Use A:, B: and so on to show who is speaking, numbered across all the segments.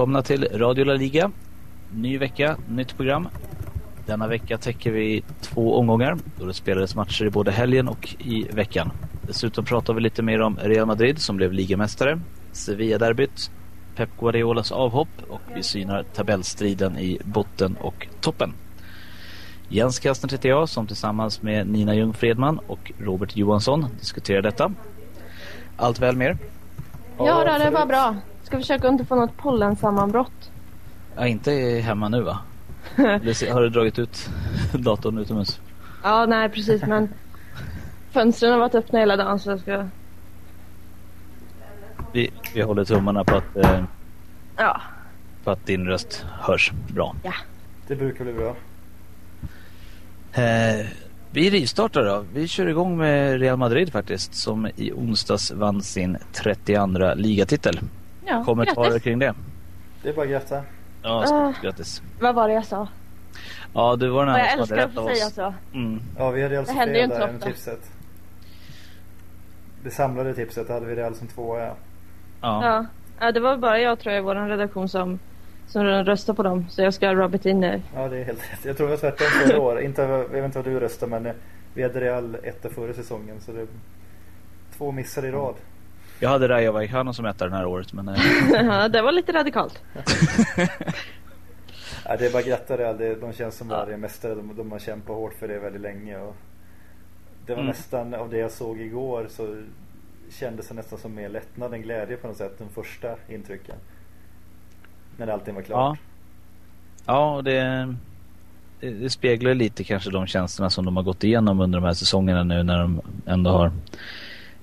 A: Välkomna till Radio La Liga. Ny vecka, nytt program. Denna vecka täcker vi två omgångar då det spelades matcher i både helgen och i veckan. Dessutom pratar vi lite mer om Real Madrid som blev ligamästare, Sevilla-derbyt, Pep Guardiolas avhopp och vi synar tabellstriden i botten och toppen. Jens Kastner heter jag som tillsammans med Nina Ljung Fredman och Robert Johansson diskuterar detta. Allt väl med er?
B: Ja, det var bra. Ska försöka inte få något pollensammanbrott.
A: Ja, inte hemma nu va? har du dragit ut datorn utomhus?
B: Ja, nej precis men fönstren har varit öppna hela dagen så jag ska...
A: Vi, vi håller tummarna på att, eh,
B: ja.
A: på att din röst hörs bra.
B: Ja.
C: Det brukar bli bra.
A: Eh, vi rivstartar då. Vi kör igång med Real Madrid faktiskt som i onsdags vann sin 32 ligatitel.
B: Ja,
A: Kommentarer
B: grattis.
A: kring det?
C: Det är bara att gratta.
A: Ja, stort grattis.
B: Vad var det jag sa?
A: Ja, du var den
B: Och
A: här
B: jag
A: som
B: älskar
A: hade
B: att
A: rätt
B: få
A: av
B: säga
A: oss.
B: så.
A: Mm.
C: Ja, vi hade alltså fredag
B: ofta.
C: med tipset. Det samlade tipset hade vi Real som tvåa, ja.
A: Ja.
B: Ja. ja, det var bara jag tror jag i vår redaktion som, som röstade på dem. Så jag ska rub it in nu.
C: Ja, det är helt rätt. Jag tror det var tvärtom förra året. Inte, jag vet inte vad du röstade, men eh, vi hade Real etta förra säsongen. Så det två missar i rad.
A: Jag hade Rayo Vallecano som etta den här året men eh,
B: Ja, det var lite radikalt.
C: Ja, det är bara att gratta Real. Det, de känns som
A: Ja.
C: värdiga mästare. De, de har kämpat hårt för det väldigt länge. Och det var
A: Mm.
C: nästan, av det jag såg igår så kändes det nästan som mer lättnad än glädje på något sätt. De första intrycken. När allting var
A: ja.
C: klart.
A: Ja, och det, det, det speglar lite kanske de känslorna som de har gått igenom under de här säsongerna nu när de ändå har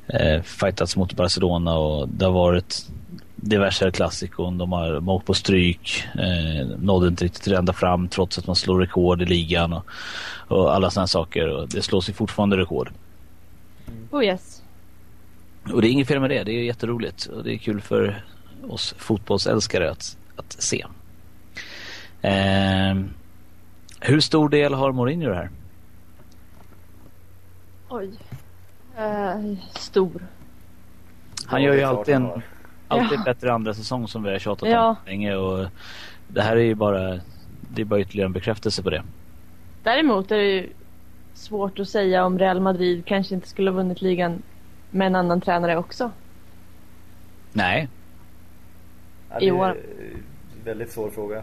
A: eh, fightats mot Barcelona och det har varit diverse klassikon. De har åkt på stryk, eh, nådde inte riktigt ända fram trots att man slår rekord i ligan och, och alla sådana saker. Och det slås ju fortfarande rekord.
B: Oh yes.
A: Och det är inget fel med det. Det är jätteroligt och det är kul för oss fotbollsälskare att, att se. Eh, hur stor del har Mourinho det här?
B: Oj. Eh, stor.
A: Han gör ju alltid en
C: har.
A: Alltid
B: Ja.
A: bättre andra säsong som vi har tjatat
B: Ja.
A: om länge och det här är ju bara det är bara ytterligare en bekräftelse på det.
B: Däremot är det ju svårt att säga om Real Madrid kanske inte skulle ha vunnit ligan med en annan tränare också.
A: Nej,
C: Ja,
B: I
C: det
B: år.
C: väldigt svår fråga.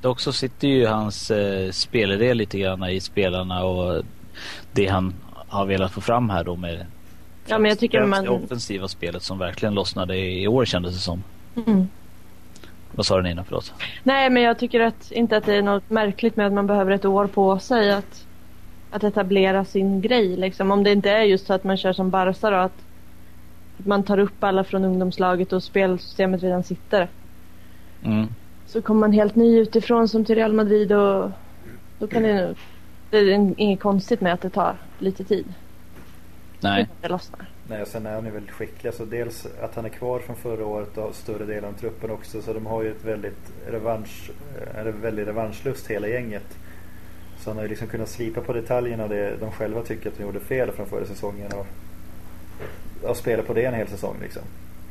A: dock så sitter ju hans eh, spelidé lite grann i spelarna och det han har velat få fram här då med
B: Ja, men jag tycker man-
A: det offensiva spelet som verkligen lossnade i år kändes det som.
B: Mm.
A: Vad sa du Nina? Förlåt.
B: Nej, men jag tycker att, inte att det är något märkligt med att man behöver ett år på sig att, att etablera sin grej. Liksom. Om det inte är just så att man kör som Barca då, att, att man tar upp alla från ungdomslaget och spelsystemet redan sitter.
A: Mm.
B: Så kommer man helt ny utifrån som till Real Madrid och då kan det nog... Det är inget konstigt med att det tar lite tid.
A: Nej.
B: Det lossnar.
C: Nej, och sen är han ju väldigt skicklig. Så dels att han är kvar från förra året och större delen av truppen också. Så de har ju ett väldigt revansch, eh, en väldigt revanschlust hela gänget. Så han har ju liksom kunnat slipa på detaljerna det de själva tycker att de gjorde fel från förra säsongen. Och, och spela på det en hel säsong liksom.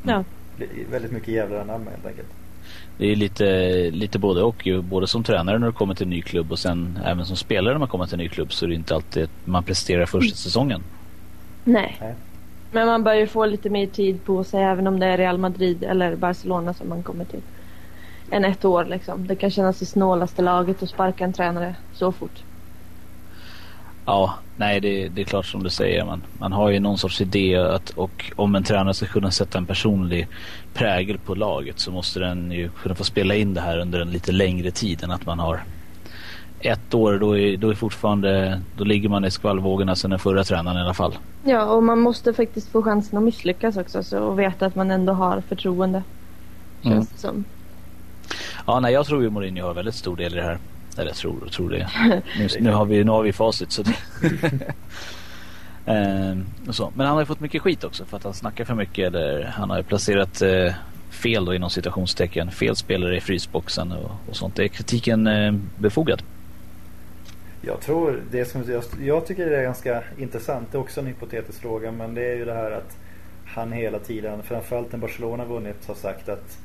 B: Ja.
C: Väldigt mycket jävlar anamma helt enkelt.
A: Det är lite, lite både och ju. Både som tränare när du kommer till en ny klubb och sen även som spelare när man kommer till en ny klubb så är det inte alltid att man presterar första säsongen.
B: Nej.
C: Nej.
B: Men man bör ju få lite mer tid på sig även om det är Real Madrid eller Barcelona som man kommer till. Än ett år liksom. Det kan kännas i snålaste laget att sparka en tränare så fort.
A: Ja, nej det, det är klart som du säger. Man, man har ju någon sorts idé att, och om en tränare ska kunna sätta en personlig prägel på laget så måste den ju kunna få spela in det här under en lite längre tid än att man har ett år. Då, är, då, är fortfarande, då ligger man i skvallvågorna sen den förra tränaren i alla fall.
B: Ja, och man måste faktiskt få chansen att misslyckas också så, och veta att man ändå har förtroende.
A: Mm.
B: Känns det som.
A: Ja, nej, jag tror ju Mourinho har väldigt stor del i det här. Eller tror och tror det. Nu, nu, har vi, nu har vi facit. Så det Eh, och så. Men han har ju fått mycket skit också för att han snackar för mycket eller han har ju placerat eh, fel då inom citationstecken. Fel spelare i frysboxen och, och sånt. Är kritiken eh, befogad?
C: Jag tror det som jag, jag tycker det är ganska intressant. Det är också en hypotetisk fråga men det är ju det här att han hela tiden, framförallt när Barcelona vunnit, har sagt att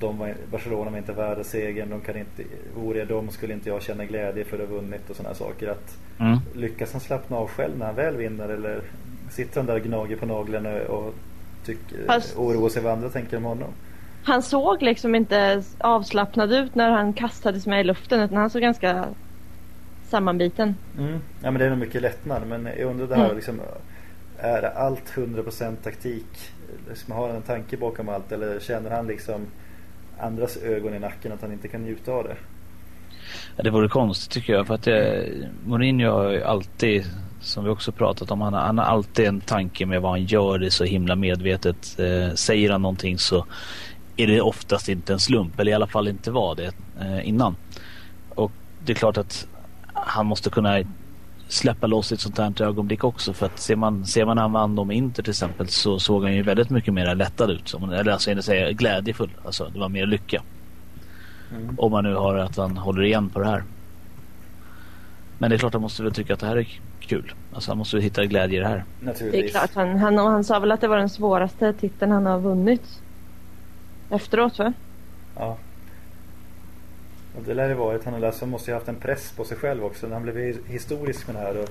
C: de var, Barcelona var inte värda segern. De kan inte, vore jag dem skulle inte jag känna glädje för att ha vunnit och sådana saker. Att mm. Lyckas han slappna av själv när han väl vinner eller sitter han där och gnager på naglarna och Fast... oroar sig vad andra tänker om honom?
B: Han såg liksom inte avslappnad ut när han kastades med i luften utan han såg ganska sammanbiten.
C: Mm. Ja men det är nog mycket lättnad men jag undrar det här mm. liksom Är allt 100% taktik? Liksom, har han en tanke bakom allt eller känner han liksom andras ögon i nacken att han inte kan njuta av det?
A: Ja, det vore konstigt tycker jag för att det, eh, Mourinho har ju alltid som vi också pratat om, han, han har alltid en tanke med vad han gör det så himla medvetet. Eh, säger han någonting så är det oftast inte en slump eller i alla fall inte var det eh, innan. Och det är klart att han måste kunna släppa loss ett sånt här ögonblick också. För att ser man, ser man när han vann om Inter till exempel så såg han ju väldigt mycket mer lättad ut. Som, eller alltså jag säga glädjefull. Alltså det var mer lycka. Mm. Om man nu har att han håller igen på det här. Men det är klart han måste väl tycka att det här är kul. Alltså han måste väl hitta glädje i det här.
B: Det är klart. Han, han, han sa väl att det var den svåraste titeln han har vunnit. Efteråt va?
C: Ja. Och det lär det varit. Han alltså måste ju haft en press på sig själv också. Han blev historisk med det här. Och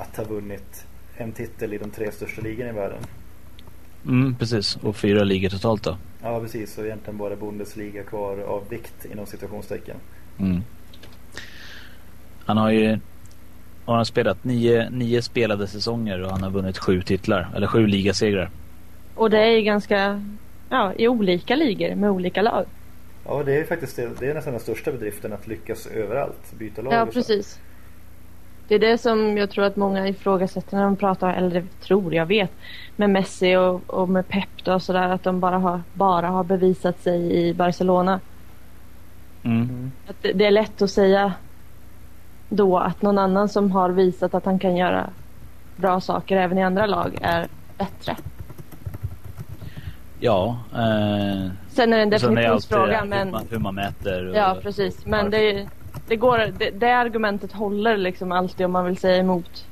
C: att ha vunnit en titel i de tre största ligorna i världen.
A: Mm, precis. Och fyra ligor totalt då.
C: Ja, precis. Och egentligen bara Bundesliga kvar av vikt inom situationstecken.
A: Mm. Han har ju har han spelat nio, nio spelade säsonger och han har vunnit sju titlar. Eller sju ligasegrar.
B: Och det är ju ganska, ja, i olika ligor med olika lag.
C: Ja, det är faktiskt det, det är nästan den största bedriften att lyckas överallt. Byta lag
B: Ja, precis. Det är det som jag tror att många ifrågasätter när de pratar, eller det tror jag vet, med Messi och, och med Pep och sådär. Att de bara har, bara har bevisat sig i Barcelona. Mm. Att det, det är lätt att säga då att någon annan som har visat att han kan göra bra saker även i andra lag är bättre.
A: Ja. Eh,
B: Sen är det en definitionsfråga.
A: Men... Hur man, hur man mäter.
B: ja, precis. Men det, det, går, det, det, argumentet håller liksom alltid om man vill säga emot.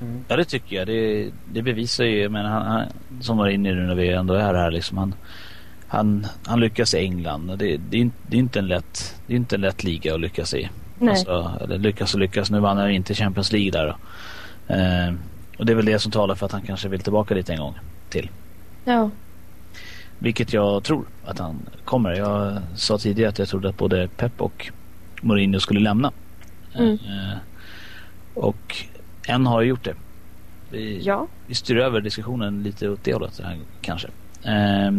A: Mm. Ja, det tycker jag. Det, det bevisar ju, men han, han, som var inne nu när vi ändå är här, liksom, han, han, han lyckas i England. Det, det, är, det, är inte en lätt, det är inte en lätt liga att lyckas i. Nej. Alltså, eller lyckas och lyckas. Nu vann han inte Champions League där. Eh, och det är väl det som talar för att han kanske vill tillbaka dit en gång till.
B: Ja.
A: Vilket jag tror att han kommer. Jag sa tidigare att jag trodde att både Pep och Mourinho skulle lämna. Mm. Eh, och en har gjort det. Vi,
B: ja.
A: vi styr över diskussionen lite åt det hållet här, kanske. Eh,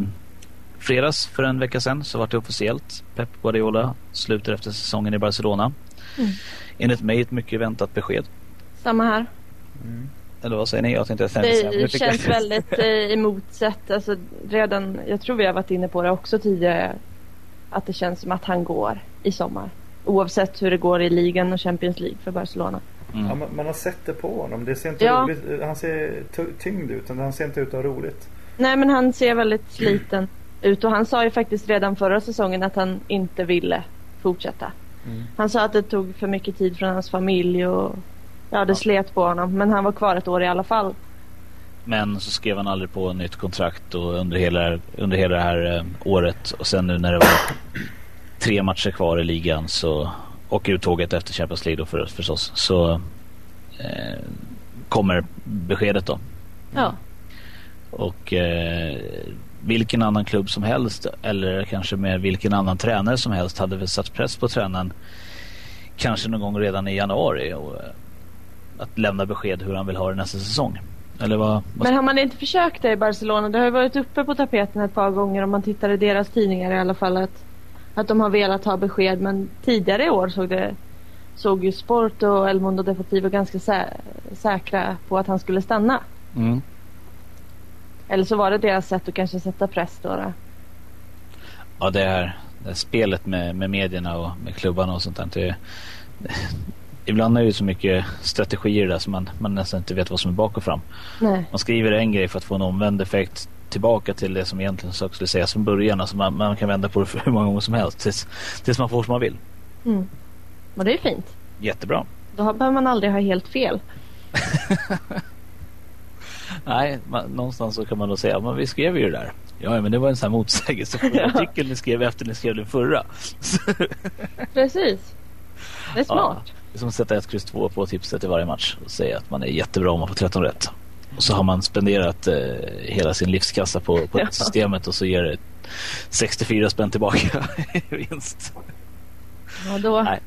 A: fredags för en vecka sedan så var det officiellt. Pep Guardiola slutar efter säsongen i Barcelona. Mm. Enligt mig ett mycket väntat besked.
B: Samma här.
A: Mm. Eller vad säger ni? Jag tänkte
B: säga Det, det känns väldigt eh, emotsett. Alltså, redan, jag tror vi har varit inne på det också tidigare. Att det känns som att han går i sommar. Oavsett hur det går i ligan och Champions League för Barcelona.
C: Mm. Ja, man, man, har sett det på honom. Det ser inte ja. roligt. Han ser tyngd ut. Han ser inte ut att ha roligt.
B: Nej men han ser väldigt sliten ut. Och han sa ju faktiskt redan förra säsongen att han inte ville fortsätta. Mm. Han sa att det tog för mycket tid från hans familj och ja, det ja. slet på honom. Men han var kvar ett år i alla fall.
A: Men så skrev han aldrig på nytt kontrakt och under hela, under hela det här eh, året. Och sen nu när det var tre matcher kvar i ligan så och uttåget efter Champions League då för, förstås så eh, kommer beskedet då.
B: Ja.
A: Och eh, vilken annan klubb som helst eller kanske med vilken annan tränare som helst hade väl satt press på tränaren kanske någon gång redan i januari och, eh, att lämna besked hur han vill ha det nästa säsong. Eller vad, vad...
B: Men har man inte försökt det i Barcelona? Det har ju varit uppe på tapeten ett par gånger om man tittar i deras tidningar i alla fall att, att de har velat ha besked men tidigare i år såg det såg ju Sport och El Mundo Deportivo ganska sä säkra på att han skulle stanna.
A: Mm.
B: Eller så var det deras sätt att kanske sätta press då. då.
A: Ja, det är det spelet med, med medierna och med klubbarna och sånt där. Det, ibland är det så mycket strategier där som man, man nästan inte vet vad som är bak och fram.
B: Nej.
A: Man skriver en grej för att få en omvänd effekt tillbaka till det som egentligen så skulle sägas från början. Alltså man, man kan vända på det för hur många gånger som helst tills, tills man får som man vill.
B: Mm. Och det är fint.
A: Jättebra.
B: Då behöver man aldrig ha helt fel.
A: Nej, man, någonstans så kan man då säga, men vi skrev ju det där. Ja, men det var en sån här motsägelsefull
B: Ja.
A: artikel ni skrev efter ni skrev den förra.
B: Precis. Det är smart.
A: Det är som att sätta ett kryss två på tipset i varje match och säga att man är jättebra om man får 13 rätt. Och så har man spenderat eh, hela sin livskassa på, på
B: Ja.
A: systemet och så ger det 64 spänn tillbaka i vinst.
B: Ja, då.
A: Nej.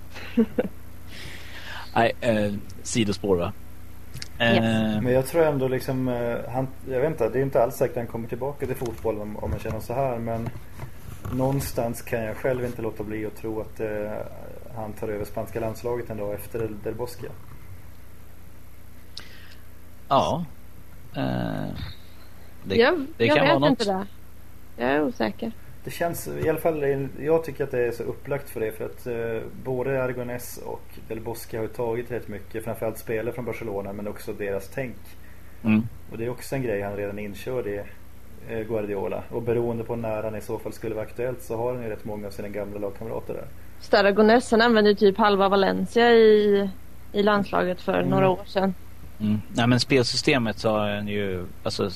A: Nej, eh, sidospår va? Eh,
C: Men jag tror ändå liksom, eh, han, jag vet inte, det är inte alls säkert att han kommer tillbaka till fotbollen om, om man känner så här. Men någonstans kan jag själv inte låta bli att tro att eh, han tar över spanska landslaget en dag efter Del, Bosque.
A: Ja. Eh, det,
B: jag
A: det
B: jag
A: kan
B: vet
A: vara något.
B: inte det. Jag är osäker.
C: Det känns i alla fall, jag tycker att det är så upplagt för det för att eh, både Aragonés och Del Bosque har ju tagit rätt mycket, framförallt spelare från Barcelona men också deras tänk.
A: Mm.
C: Och det är också en grej han redan inkörd i eh, Guardiola. Och beroende på när han i så fall skulle vara aktuellt så har han ju rätt många av sina gamla lagkamrater där.
B: Staragones han använde typ halva Valencia i, i landslaget för
C: Mm.
B: några år sedan.
A: Mm. Nej men spelsystemet har han ju, alltså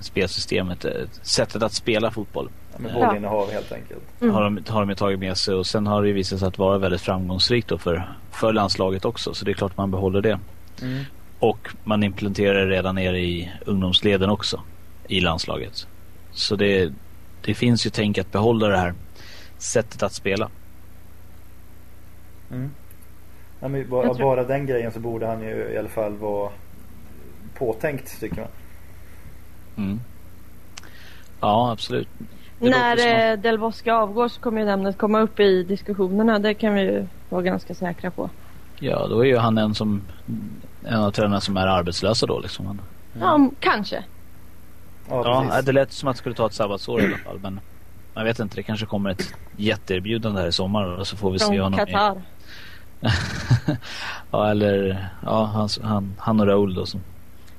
A: spelsystemet, eh, sättet att spela fotboll
C: Med
A: Ja.
C: bollinnehav helt enkelt.
B: Mm.
A: har, de, har de tagit med sig och sen har det visat sig att vara väldigt framgångsrikt då för, för landslaget också så det är klart man behåller det.
C: Mm.
A: Och man implementerar det redan nere i ungdomsleden också i landslaget. Så det, det finns ju tänk att behålla det här sättet att spela.
C: Mm. Ja, men bara,
B: tror-
C: bara den grejen så borde han ju i alla fall vara påtänkt tycker man.
A: Mm. Ja, absolut. Det
B: När eh, Del Bosque avgår så kommer ju namnet komma upp i diskussionerna. Det kan vi ju vara ganska säkra på.
A: Ja, då är ju han en som en av tränarna som är arbetslösa då liksom. Han,
B: Ja, m- kanske.
C: Ja,
A: ja, det lät som att det skulle ta ett sabbatsår i alla fall. Men jag vet inte, det kanske kommer ett jätteerbjudande här i sommar och så får vi se
B: Från
A: honom i-
B: Qatar.
A: ja, eller ja, han, han, han och Raoul då som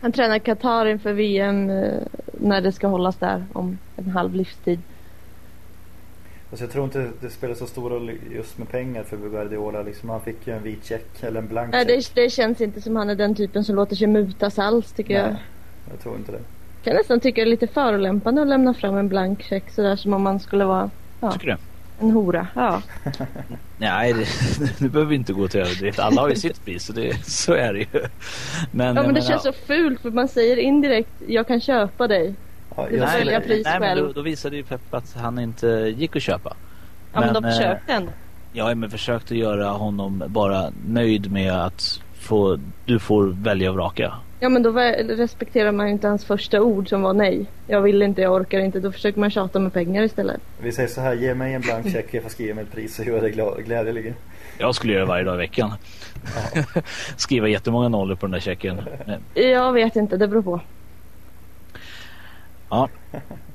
B: Han tränar Qatar inför VM eh, när det ska hållas där om en halv livstid.
C: Alltså jag tror inte det spelar så stor roll just med pengar för Guardiola. Liksom, han fick ju en vit check eller en blank
B: Nej,
C: check.
B: det, det känns inte som han är den typen som låter sig mutas alls tycker jag.
C: Nej, jag tror inte det.
B: Jag kan nästan tycka det är lite förolämpande att lämna fram en blank check sådär som om man skulle vara ja,
A: Tycker du?
B: En hora. Ja.
A: Nej, det, nu behöver vi inte gå till överdrift. Alla har ju sitt pris, så, det, så är det ju. Men,
B: ja men det
A: menar-
B: känns så fult för man säger indirekt jag kan köpa dig.
C: Ja,
B: Du
C: jag
A: Nej,
B: pris
A: nej men
B: själv.
A: då, då visade ju Pep att han inte gick att köpa.
B: Ja men, de
A: eh,
B: försökte ändå.
A: Ja, men försökte göra honom bara nöjd med att få, du får välja och vraka.
B: Ja men då respekterar man ju inte hans första ord som var nej. Jag vill inte, jag orkar inte. Då försöker man tjata med pengar istället.
C: vi säger så här, ge mig en blank check, jag får skriva mig ett pris och göra det glädjeligen.
A: Jag skulle göra det varje dag i veckan. Skriva jättemånga nollor på den där checken.
B: Jag vet inte, det beror på.
A: Ja.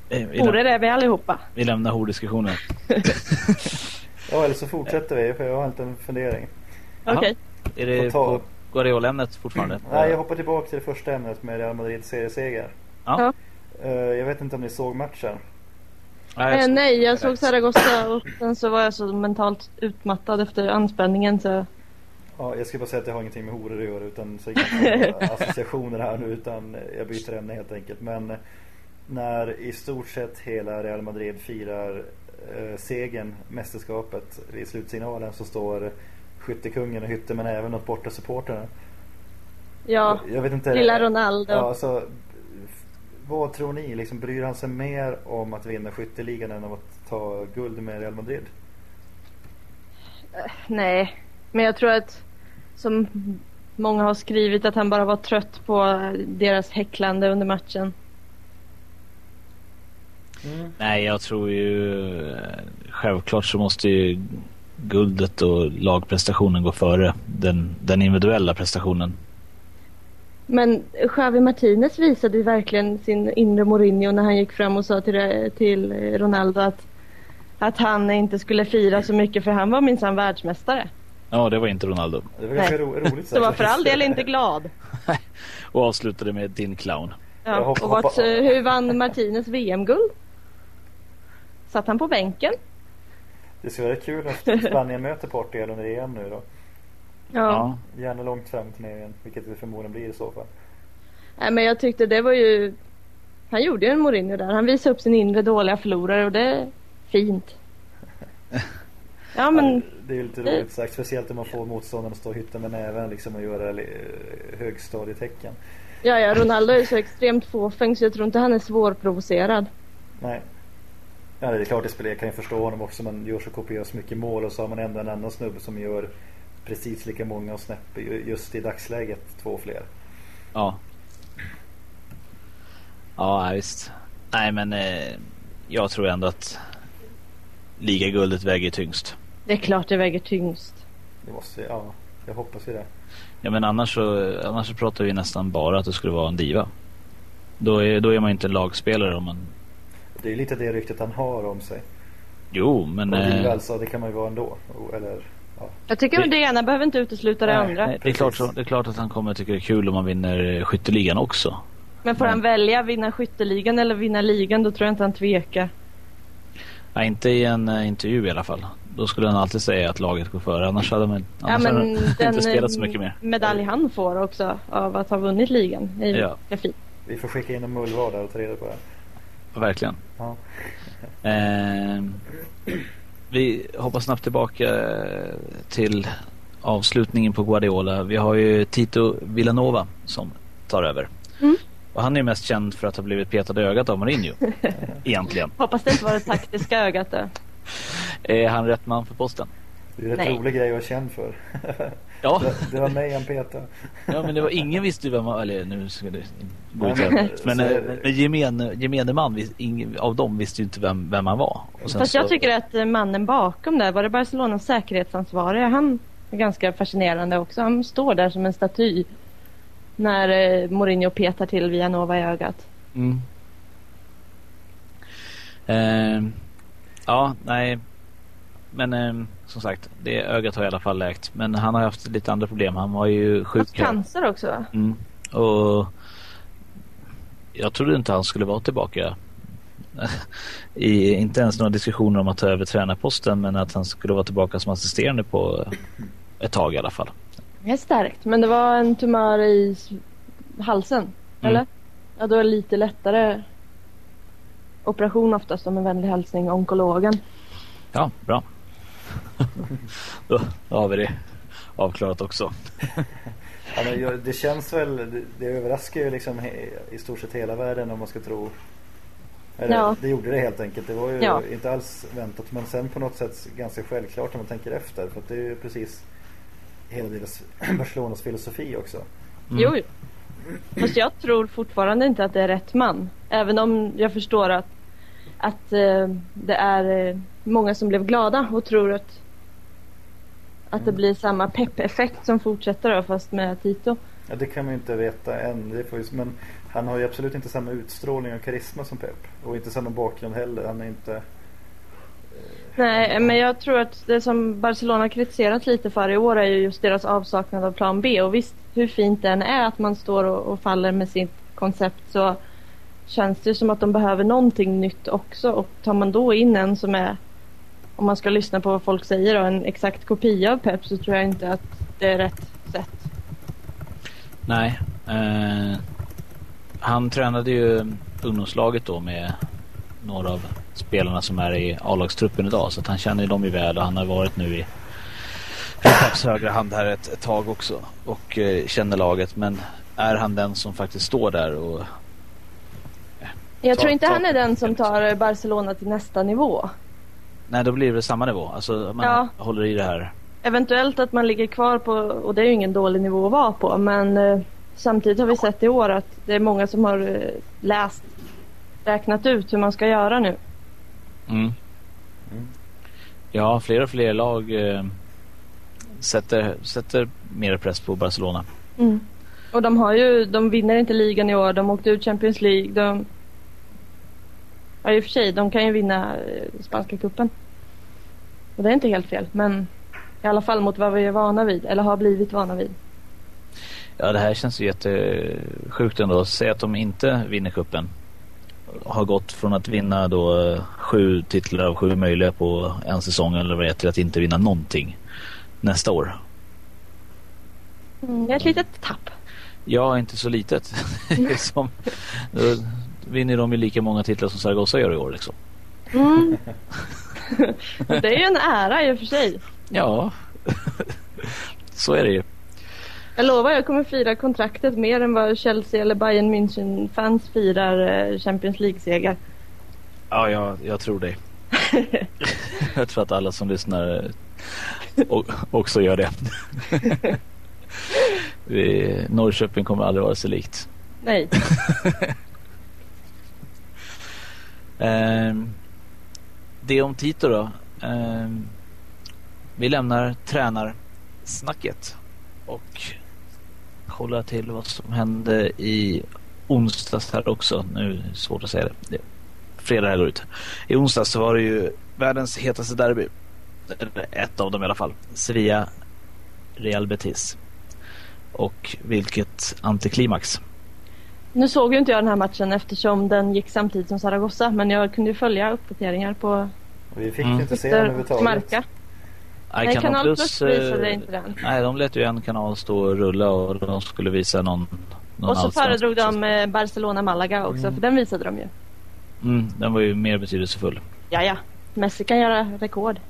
A: Eh, läm-
B: det vi allihopa?
A: vi lämnar horddiskussionen.
C: Ja eller så fortsätter vi för jag har en liten fundering.
B: Okej.
A: Är det
C: Får ta-
A: på Guardiola-ämnet fortfarande?
C: Nej jag hoppar tillbaka till det första ämnet med Real Madrid serieseger.
A: Ja.
C: Eh, jag vet inte om ni såg matchen.
A: Nej,
B: Eh,
A: jag-
B: nej, jag såg Zaragoza och sen så var jag så mentalt utmattad efter anspänningen så
C: Ja, jag ska bara säga att det har ingenting med horor att göra utan så inga associationer här nu utan jag byter ämne helt enkelt. Men när i stort sett hela Real Madrid firar eh, segern, mästerskapet vid slutsignalen så står skyttekungen och hytter men även åt borta supporterna.
B: ja,
C: Jag vet inte.
B: lilla Ronaldo.
C: Ja, alltså, vad tror ni? Liksom, bryr han sig mer om att vinna skytteligan än om att ta guld med Real Madrid?
B: Nej, men jag tror att som många har skrivit att han bara var trött på deras häcklande under matchen.
A: Nej, jag tror ju eh, självklart så måste ju guldet och lagprestationen gå före den, den individuella prestationen.
B: Men Xavi Martinez visade verkligen sin inre Mourinho när han gick fram och sa till, till Ronaldo att, att han inte skulle fira så mycket för han var minsann världsmästare.
A: Ja, det var inte Ronaldo.
C: Det var ganska ro roligt.
B: Så var för all del inte glad.
A: och avslutade med din clown.
B: Ja, och vart, hur vann Martinez VM-guld? Satt han på bänken?
C: Det skulle vara kul att Spanien möter Portugal under EM nu då.
B: Ja.
C: Gärna långt fram till turneringen, vilket det förmodligen blir i så fall.
B: Nej men jag tyckte det var ju Han gjorde ju en Mourinho där. Han visade upp sin inre dåliga förlorare och det är fint. Ja men
C: det är ju lite roligt sagt, speciellt om man får motståndaren att stå och hytta med näven liksom och göra högstadietecken.
B: Ja ja Ronaldo är så extremt fåfäng så jag tror inte han är svårprovocerad.
C: Nej. Ja det är klart det spelar, jag kan ju förstå honom också. Man gör så kopiöst mycket mål och så har man ändå en annan snubbe som gör precis lika många och snäpp just i dagsläget två fler.
A: Ja. Ja, visst. Nej, men eh, jag tror ändå att ligaguldet väger tyngst.
B: Det är klart det väger tyngst.
C: Det måste, ja, jag hoppas ju det.
A: Ja, men annars så, annars så pratar vi nästan bara att det skulle vara en diva. Då är, då är man inte en lagspelare om man...
C: Det är lite det ryktet han har om sig.
A: Jo, men...
C: Och diva
A: Eh,
C: alltså, det kan man ju vara ändå. Eller, ja.
B: Jag tycker att det ena behöver inte utesluta det
C: Nej,
B: andra.
A: nej, det, är klart så, det är klart att han kommer tycka det är kul om man vinner skytteligan också.
B: Men får han välja vinna skytteligan eller vinna ligan då tror jag inte han tvekar.
A: Nej, inte i en eh, intervju i alla fall. Då skulle han alltid säga att laget går före. Annars hade man
B: Ja
A: hade
B: men den
A: inte spelat så mycket mer.
B: medalj han får också av att ha vunnit ligan är
A: Ja.
B: fint.
C: Vi får skicka in en mullvad där och ta reda på det.
A: Verkligen.
C: Ja.
A: Eh, vi hoppar snabbt tillbaka till avslutningen på Guardiola. Vi har ju Tito Villanova som tar över.
B: Mm.
A: Och han är mest känd för att ha blivit petad i ögat av Mourinho. egentligen.
B: Hoppas det inte var det taktiska ögat då.
A: Är han rätt man för posten?
C: Det är en rätt
B: Nej.
C: rolig grej att vara känd för.
A: Ja,
C: det, det var mig han petade.
A: ja men det var, ingen visste ju vem han eller nu ska det gå ut
C: men-
A: här. Men,
C: så
A: eh, men gemene, gemene man, ingen av dem visste ju inte vem, vem han var. Och sen
B: Fast
A: så-
B: jag tycker att eh, mannen bakom där, var det Barcelonas säkerhetsansvarige, han är ganska fascinerande också. Han står där som en staty när eh, Mourinho petar till Villanova i ögat.
A: Mm. Eh, ja, nej. Men eh, som sagt, det ögat har i alla fall läkt. Men han har haft lite andra problem. Han var ju sjuk. här.
B: cancer också va?
A: Mm. Och jag trodde inte han skulle vara tillbaka. I, inte ens några diskussioner om att ta över tränarposten men att han skulle vara tillbaka som assisterande på ett tag i alla fall.
B: Det är starkt. Men det var en tumör i halsen, eller? Ja, då är det lite lättare operation oftast om en vänlig hälsning onkologen.
A: Ja, bra. Då har vi det avklarat också.
C: Ja, men det känns väl, det, det överraskar ju liksom he, i stort sett hela världen om man ska tro. Eller,
B: Ja.
C: Det gjorde det helt enkelt. Det var ju
B: Ja.
C: inte alls väntat men sen på något sätt ganska självklart när man tänker efter. För att det är ju precis hela deras Barcelonas filosofi också.
A: Mm.
B: Jo, jo. Fast jag tror fortfarande inte att det är rätt man. Även om jag förstår att, att eh, det är eh, många som blev glada och tror att, att det blir samma pepp-effekt som fortsätter då, fast med Tito.
C: Ja, det kan man ju inte veta än. Men han har ju absolut inte samma utstrålning och karisma som Pep. Och inte samma bakgrund heller. Han är inte...
B: Nej, men jag tror att det som Barcelona kritiserat lite för i år är ju just deras avsaknad av plan B. Och visst, hur fint den är att man står och, och faller med sitt koncept så känns det ju som att de behöver någonting nytt också. Och tar man då in en som är, om man ska lyssna på vad folk säger, då, en exakt kopia av Pep så tror jag inte att det är rätt sätt.
A: Nej. Eh, han tränade ju ungdomslaget då med några av spelarna som är i A-lagstruppen idag. Så att han känner ju dem ju väl och han har varit nu i Peps högra hand här ett, ett tag också. Och eh, känner laget. Men är han den som faktiskt står där och
B: Jag
A: Ta-
B: tror inte
A: ta-
B: han är den som tar Barcelona till nästa nivå.
A: Nej, då blir det samma nivå. Alltså man
B: Ja.
A: håller i det här.
B: Eventuellt att man ligger kvar på, och det är ju ingen dålig nivå att vara på, men eh, samtidigt har vi sett i år att det är många som har eh, läst, räknat ut hur man ska göra nu.
A: Mm.
C: Mm.
A: Ja, fler och fler lag eh, sätter, sätter mer press på Barcelona.
B: Och de har ju, de vinner inte ligan i år, de åkte ut Champions League, de... Ja i och för sig, de kan ju vinna eh, spanska cupen. Och det är inte helt fel, men I alla fall mot vad vi är vana vid, eller har blivit vana vid.
A: Ja, det här känns ju jättesjukt ändå. Säg att de inte vinner kuppen. Har gått från att vinna då eh, sju titlar av sju möjliga på en säsong eller vad det är till att inte vinna någonting nästa år.
B: Mm, det är ett litet tapp.
A: Ja, inte så litet. som, vinner de ju lika många titlar som Zaragoza gör i år liksom.
B: Mm. det är ju en ära i och för sig.
A: Ja, så är det ju.
B: Jag lovar, jag kommer fira kontraktet mer än vad Chelsea eller Bayern München-fans firar eh, Champions League-seger.
A: Ja, jag, jag tror det. jag tror att alla som lyssnar eh, också gör det. Norrköping kommer aldrig vara sig likt.
B: Nej
A: eh, det om Tito då. Eh, vi lämnar tränarsnacket och kollar till vad som hände i onsdags här också. Nu är det svårt att säga det. det fredag här går ut. I onsdags så var det ju världens hetaste derby. Ett av dem i alla fall. Sevilla Real Betis. Och vilket antiklimax.
B: Nu såg ju inte jag den här matchen eftersom den gick samtidigt som Zaragoza. Men jag kunde ju följa uppdateringar på
C: Vi fick mm. inte se den överhuvudtaget.
B: Marka. Nej, Kanal, Kanal Plus, Plus visade inte den.
A: Nej, de lät ju en kanal stå och rulla och de skulle visa någon, någon
B: Och så föredrog de eh, Barcelona-Malaga också, mm. för den visade de ju.
A: Mm, den var ju mer betydelsefull.
B: Ja, ja. Messi kan göra rekord.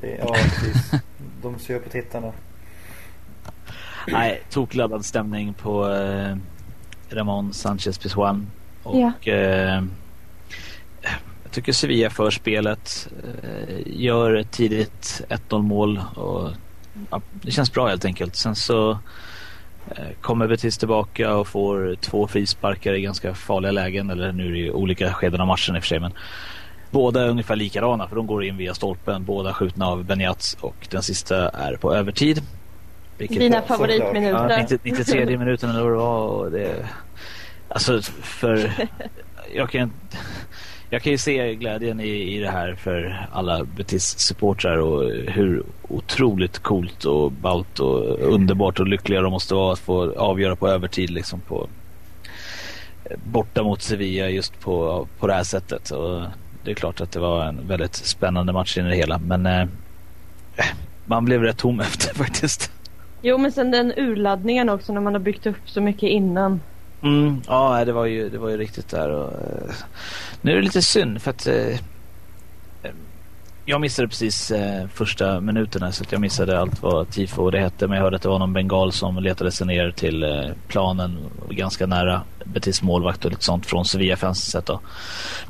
C: Det, ja, precis. De ser på tittarna.
A: Nej, tokladdad stämning på eh, Ramon Sanchez Pizjuan. Och ja. eh, jag tycker Sevilla för spelet. Eh, gör tidigt 1-0 mål. Och, ja, det känns bra helt enkelt. Sen så eh, kommer Betis tillbaka och får två frisparkar i ganska farliga lägen. Eller nu är det ju olika skeden av matchen i och för sig. Men båda är ungefär likadana för de går in via stolpen. Båda skjutna av Benjats och den sista är på övertid.
B: Vilket Dina favoritminuter.
A: Ja, 90, 93 minuten eller vad det var. Och det, alltså för... Jag kan, jag kan ju se glädjen i, i det här för alla Betis-supportrar och hur otroligt coolt och ballt och underbart och lyckliga de måste vara att få avgöra på övertid liksom på borta mot Sevilla just på, på det här sättet. Och det är klart att det var en väldigt spännande match i det hela men eh, man blev rätt tom efter faktiskt.
B: Jo, men sen den urladdningen också när man har byggt upp så mycket innan.
A: Mm, ja, det var ju, det var ju riktigt där. Och, eh, nu är det lite synd för att eh, jag missade precis eh, första minuterna så att jag missade allt vad tifo det hette. Men jag hörde att det var någon bengal som letade sig ner till eh, planen ganska nära Betis målvakt och lite sånt från Sevilla-fönstret. då.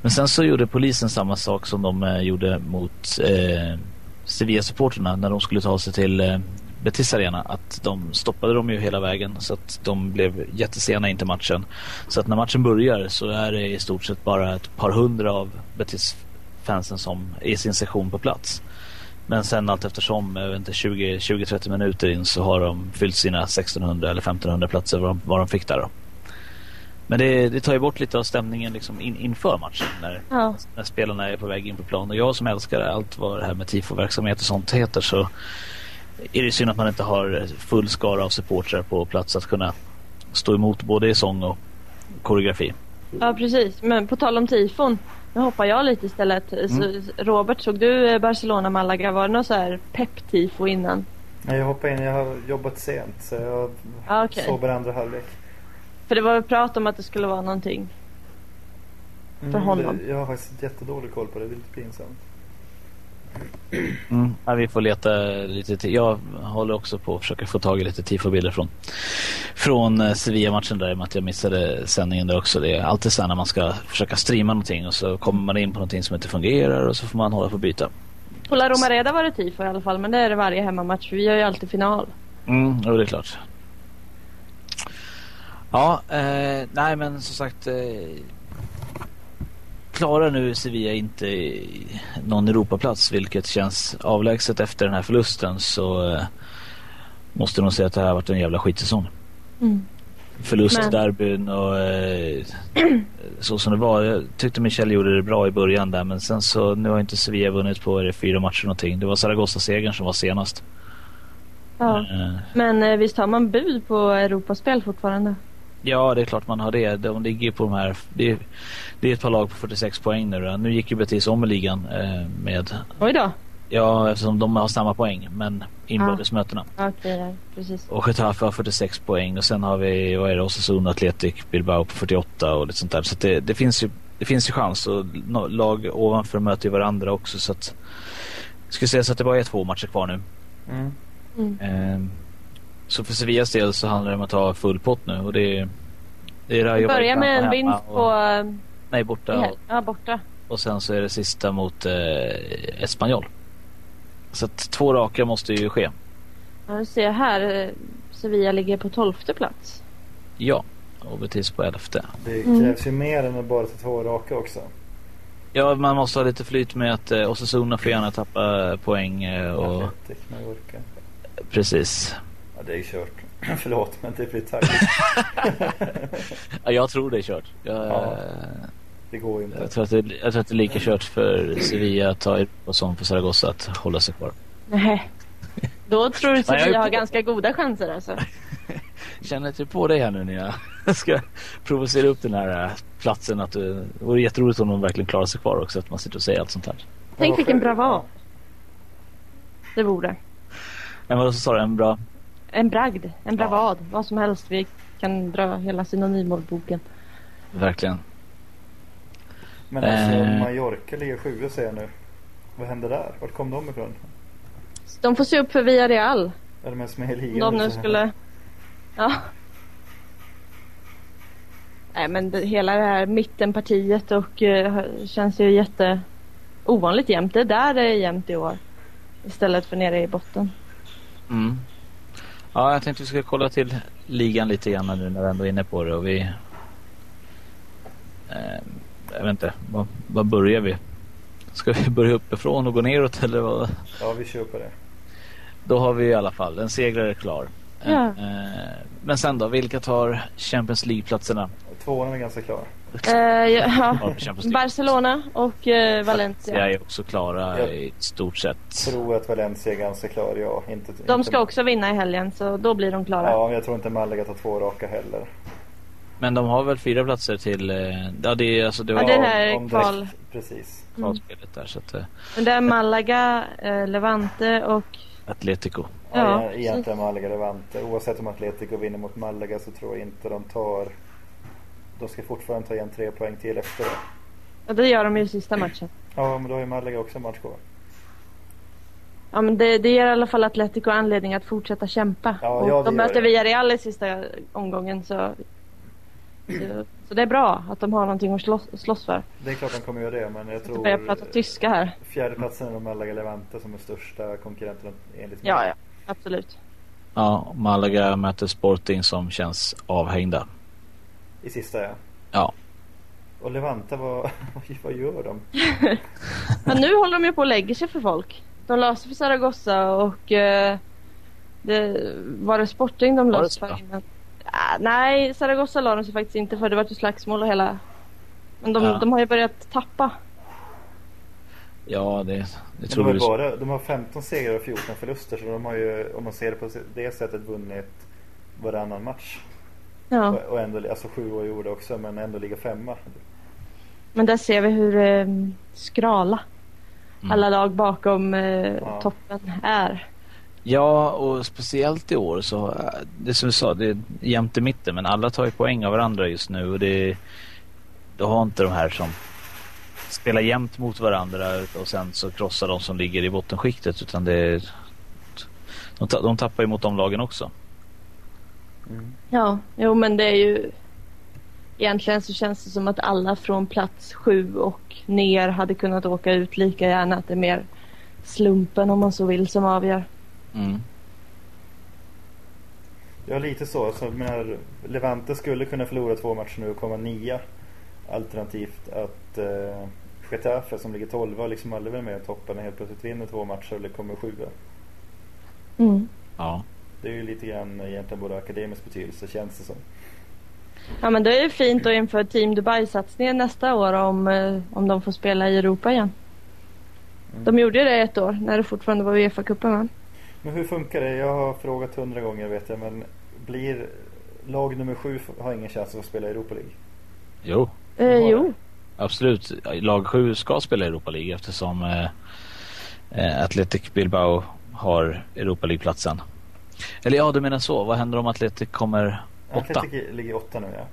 A: Men sen så gjorde polisen samma sak som de eh, gjorde mot eh, Sevilla-supporterna när de skulle ta sig till Betis Arena att de stoppade dem ju hela vägen så att de blev jättesena in till matchen. Så att när matchen börjar så är det i stort sett bara ett par hundra av Betis fansen som är i sin session på plats. Men sen allt eftersom, jag vet inte, 20-30 minuter in så har de fyllt sina 1600 eller 1500 platser vad de, vad de fick där då. Men det, det, tar ju bort lite av stämningen liksom in, inför matchen när, ja. när spelarna är på väg in på plan. Och jag som älskar allt vad det här med tifo-verksamhet och sånt heter så är det synd att man inte har full skara av supportrar på plats att kunna stå emot både i sång och koreografi.
B: Ja, precis. Men på tal om tifon, nu hoppar jag lite istället. Mm. Robert, såg du eh, Barcelona-Malaga? Var det något så här pepp-tifo innan?
C: Nej, jag hoppade in. Jag har jobbat sent så jag ah, okay. sover andra halvlek.
B: För det var prat om att det skulle vara någonting för mm, honom.
C: Det, jag har faktiskt jättedålig koll på det. Det är lite pinsamt.
A: Mm. Ja, vi får leta lite till. Jag håller också på att försöka få tag i lite tifobilder från, från eh, Sevilla-matchen där i och med att jag missade sändningen där också. Det är alltid så när man ska försöka streama någonting och så kommer man in på någonting som inte fungerar och så får man hålla på att byta.
B: På La Romareda var det tifo i alla fall men det är det varje hemmamatch för vi har ju alltid final.
A: Mm, jo det är klart. Ja, eh, nej men som sagt eh, klarar nu Sevilla inte någon Europaplats vilket känns avlägset efter den här förlusten så eh, måste nog säga att det här har varit en jävla skitsäsong. Mm. Förlustderbyn och eh, så som det var. Jag tyckte Michel gjorde det bra i början där men sen så nu har inte Sevilla vunnit på det, fyra matcher någonting. Det var Zaragoza-segern som var senast.
B: Ja.
A: Eh,
B: Men eh, visst har man bud på Europaspel fortfarande?
A: Ja, det är klart man har det. De ligger på de här... Det är, det är ett par lag på 46 poäng nu. Nu gick ju Betis om i ligan eh, med...
B: Oj då.
A: Ja, eftersom de har samma poäng, men inbördes mötena.
B: Okej, ja, precis.
A: Och Getafe har 46 poäng och sen har vi, vad är det, Osasuna, Atletic, Bilbao på 48 och lite sånt där. Så att det, det finns ju det finns ju chans och lag ovanför möter ju varandra också så att... Jag skulle säga så att det bara är två matcher kvar nu.
C: Mm.
B: Mm.
A: Ehm, så för Sevillas del så handlar det om att ta full pott nu och det är... Det är
B: Vi
A: Rayo
B: börjar med en vinst på...
A: och,
B: eh,
A: Nej, borta. Och,
B: Ja, borta.
A: och sen så är det sista mot eh, Espanyol. Så att två raka måste ju ske.
B: Ja, du ser här. eh, Sevilla ligger på tolfte plats.
A: Ja, och Betis på elfte.
C: Det
B: Mm.
C: krävs ju mer än att bara ta två raka också.
A: Ja, man måste ha lite flyt med att eh, Osasuna får gärna tappa poäng eh, och
C: Mallorca.
A: precis.
C: Ja, det är ju kört. Förlåt, men det blir taggigt.
A: Ja, jag tror det är kört. Jag,
C: Ja. Det går inte.
A: jag, tror att det, jag tror att det är lika kört för Sevilla att ta Europa som för Zaragoza att hålla sig kvar.
B: Nej. Då tror du Sevilla har
A: på-
B: ganska goda chanser alltså.
A: Känner inte på det här nu när jag ska provocera upp den här eh, platsen. Att det det vore jätteroligt om de verkligen klarar sig kvar också. Att man sitter och säger allt sånt här.
B: Tänk
C: Ja,
B: vilken bravad. Det vore.
A: Men vad så sa du? En bra...
B: En bragd, en bravad, vad som helst. Vi kan dra hela synonymordboken.
A: Verkligen.
C: Men alltså
A: Eh.
C: Mallorca ligger sjua säger jag nu. Vad hände där? Vart kom de ifrån?
B: De får se upp för Villarreal.
C: Är de ens med i ligan?
B: de nu skulle... Ja. Nej men det, hela det här mittenpartiet och eh, känns ju jätte ovanligt jämnt. Det är där är jämnt i år. Istället för nere i botten.
A: Mm. Ja, jag tänkte vi ska kolla till ligan lite grann nu när vi ändå är inne på det. Och vi... Eh, jag vet inte, var, var börjar vi? Ska vi börja uppifrån och gå neråt eller vad?
C: Ja, vi kör på det.
A: Då har vi i alla fall en segrare klar.
B: Ja.
A: Eh, men sen då, vilka tar Champions League-platserna?
C: Tvåan är ganska klar.
B: Eh, ja. Barcelona och
A: Jag
B: Valencia.
A: är också klara
C: Ja.
A: i stort sett.
C: Tror att Valencia är ganska klar, ja. Inte,
B: De
C: inte,
B: ska också vinna i helgen så då blir de klara.
C: Ja, men jag tror inte Malaga tar två raka heller.
A: Men de har väl fyra platser till... Eh, ja, det är alltså det var
B: Ja, det här är
C: Om
B: kval.
C: direkt- Precis.
A: kvalspelet där så att eh,
B: Men det är Malaga, eh, Levante och...
A: Atletico.
C: Ja,
B: Ja,
C: ja, egentligen Malaga Levante. Oavsett om Atletico vinner mot Malaga så tror jag inte de tar... De ska fortfarande ta igen tre poäng till efter det.
B: Och det gör de ju i sista matchen.
C: Ja, men då har ju Malaga också en match kvar.
B: Ja men det, det ger i alla fall Atletico anledning att fortsätta kämpa.
C: Ja, ja,
B: de möter
C: det.
B: Villarreal i sista omgången så... så... Det är bra att de har någonting att slåss, slåss för.
C: Det är klart de kommer göra det, men jag
B: Jag
C: tror...
B: börjar prata tyska här.
C: Fjärdeplatsen är nog Malaga Levante som är största konkurrenten enligt mig.
B: Ja, ja. Absolut.
A: Ja, Malaga möter Sporting som känns avhängda.
C: I sista ja.
A: Ja,
C: Och Levante, vad, vad gör de?
B: Men nu håller de ju på och lägger sig för folk. De löser för Zaragoza och... Eh, det, var det Sporting de löste för? innan? Ah, nej, Zaragoza la de sig faktiskt inte för. Det var ju slagsmål och hela... Men de,
A: Ja.
B: de har ju börjat tappa.
A: ja det, det
C: De
A: tror
C: har, ju bara, de har 15 segrar och 14 förluster så de har ju, om man ser det på det sättet, vunnit varannan match.
B: Ja.
C: Och, och ändå, alltså sju år gjorde också, men ändå ligga femma.
B: Men där ser vi hur eh, skrala
A: Mm.
B: alla lag bakom eh,
C: Ja.
B: toppen är.
A: Ja, och speciellt i år så, det som du sa, det är jämnt i mitten men alla tar ju poäng av varandra just nu och det, du har inte de här som spelar jämnt mot varandra och sen så krossar de som ligger i bottenskiktet utan det de, de tappar ju mot de lagen också.
B: Ja, jo men det är ju Egentligen så känns det som att alla från plats sju och ner hade kunnat åka ut lika gärna. Att det är mer slumpen om man så vill som avgör.
A: Mm.
C: Ja, lite så. så jag menar, Levante skulle kunna förlora två matcher nu och komma nia. Alternativt att eh, Getafe som ligger tolva liksom aldrig varit med i toppen och helt plötsligt vinner två matcher eller kommer sjua.
B: Mm.
A: Ja.
C: Det är ju lite grann egentligen både akademisk betydelse känns det som.
B: Ja men det är ju fint att införa Team Dubai-satsningen nästa år om, eh, om de får spela i Europa igen.
C: Mm.
B: De gjorde ju det ett år när det fortfarande var Uefa-cupen va?
C: Men hur funkar det? Jag har frågat hundra gånger vet jag men blir lag nummer sju har ingen chans att spela Europa League?
A: Jo.
B: Eh, jo.
A: Absolut. Lag 7 ska spela Europa League eftersom eh, eh, Athletic Bilbao har Europa League-platsen. Eller ja, du menar så. Vad händer om Athletic kommer åtta?
C: Athletic ligger åtta nu ja.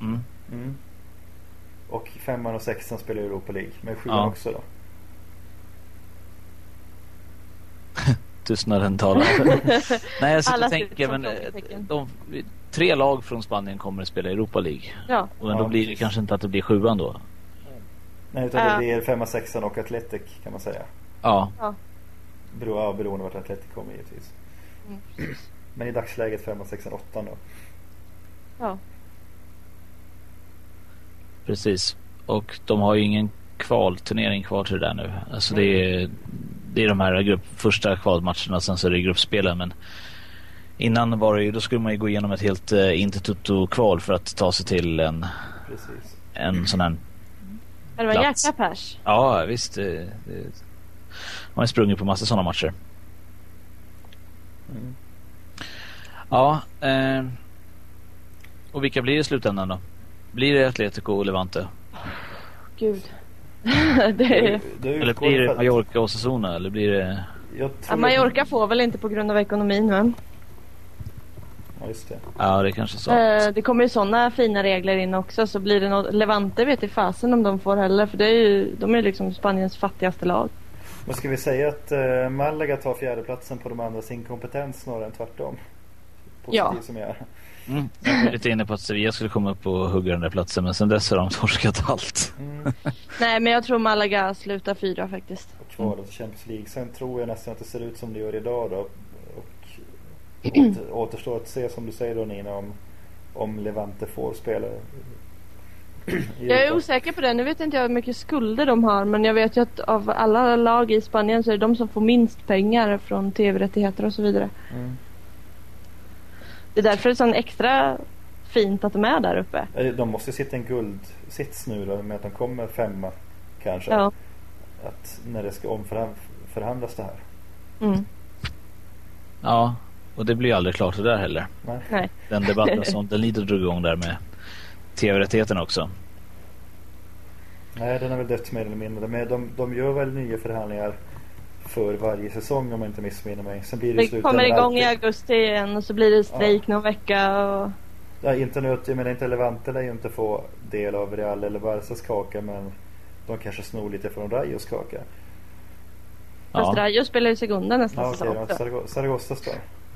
A: Mm.
C: Mm. Och femman och sexan spelar Europa League. Men sjuan
A: Ja.
C: också då?
A: Tystnaden talar. Nej, jag sitter och tänker, men eh, de, tre lag från Spanien kommer att spela Europa League.
B: Ja.
A: Och då
C: Ja,
A: blir det kanske inte att det blir sjuan då.
C: Nej utan det blir femman, sexan och Athletic kan man säga.
A: Ja,
B: ja.
C: Bero, ja, beroende vart Athletic kommer givetvis.
B: Mm.
C: Men i dagsläget femman, sexan, åttan då.
B: ja.
A: precis. Och de har ju ingen kvalturnering kvar till det där nu. Alltså det är, det är de här grupp, första kvalmatcherna sen så är det gruppspelen. Men innan var det ju, då skulle man ju gå igenom ett helt uh, Intertoto-kval för att ta sig till en,
C: Precis.
A: en sån här
B: Det var
A: Plats.
B: jäkla pers.
A: Ja, visst. Det, det, man har sprungit på massa sådana matcher.
C: Mm.
A: Ja. Eh, och vilka blir det i slutändan då? Blir det Atletico och Levante?
B: Gud. det
C: du
A: Eller blir det Mallorca och Osasuna? Eller blir det...
C: Jag
B: Ja, Mallorca får väl inte på grund av ekonomin men.
C: Ja, just det.
A: Ja, det är kanske så.
B: Eh, det kommer ju sådana fina regler in också så blir det något. Levante vet i fasen om de får heller för det är ju, de är ju liksom Spaniens fattigaste lag.
C: Men ska vi säga att uh, Malaga tar fjärdeplatsen på de andras inkompetens snarare än tvärtom? Positivt
B: Ja.
C: som jag är.
A: Mm. Jag var lite inne på att Sevilla skulle komma upp och hugga den där platsen men sen dess har de torskat allt.
C: Mm.
B: Nej men jag tror Malaga slutar fyra faktiskt.
C: Och kvalet till Champions League. Sen tror jag nästan att det ser ut som det gör idag då. Och åter, återstår att se som du säger då Nina om, om Levante får spela.
B: Jag är osäker på det. Nu vet inte jag hur mycket skulder de har men jag vet ju att av alla lag i Spanien så är det de som får minst pengar från tv-rättigheter och så vidare.
C: Mm.
B: Det är därför det är så extra fint att de är där uppe.
C: De måste sitta i en guldsits nu då med att de kommer femma kanske.
B: Ja.
C: Att när det ska omförhandlas det här.
B: Mm.
A: Ja, och det blir ju aldrig klart det där heller.
C: Nej.
B: Nej.
A: Den debatten som Delido drog igång där med tv-rättigheterna också.
C: Nej, den har väl dött mer eller mindre. Men de, de gör väl nya förhandlingar för varje säsong om jag inte missminner mig. Sen blir det, i
B: Det kommer igång i
C: alltid-
B: augusti igen och så blir det strejk någon vecka. Och...
C: Ja, inte nu, jag menar inte Levante lär ju inte få del av Real eller Barcas kaka men de kanske snor lite från Rayos kaka.
B: Fast
A: Ja.
B: Rayo spelar ju Segunda nästa
C: Ja,
B: säsong
C: då.
B: också.
C: Zarago- Zaragozas då?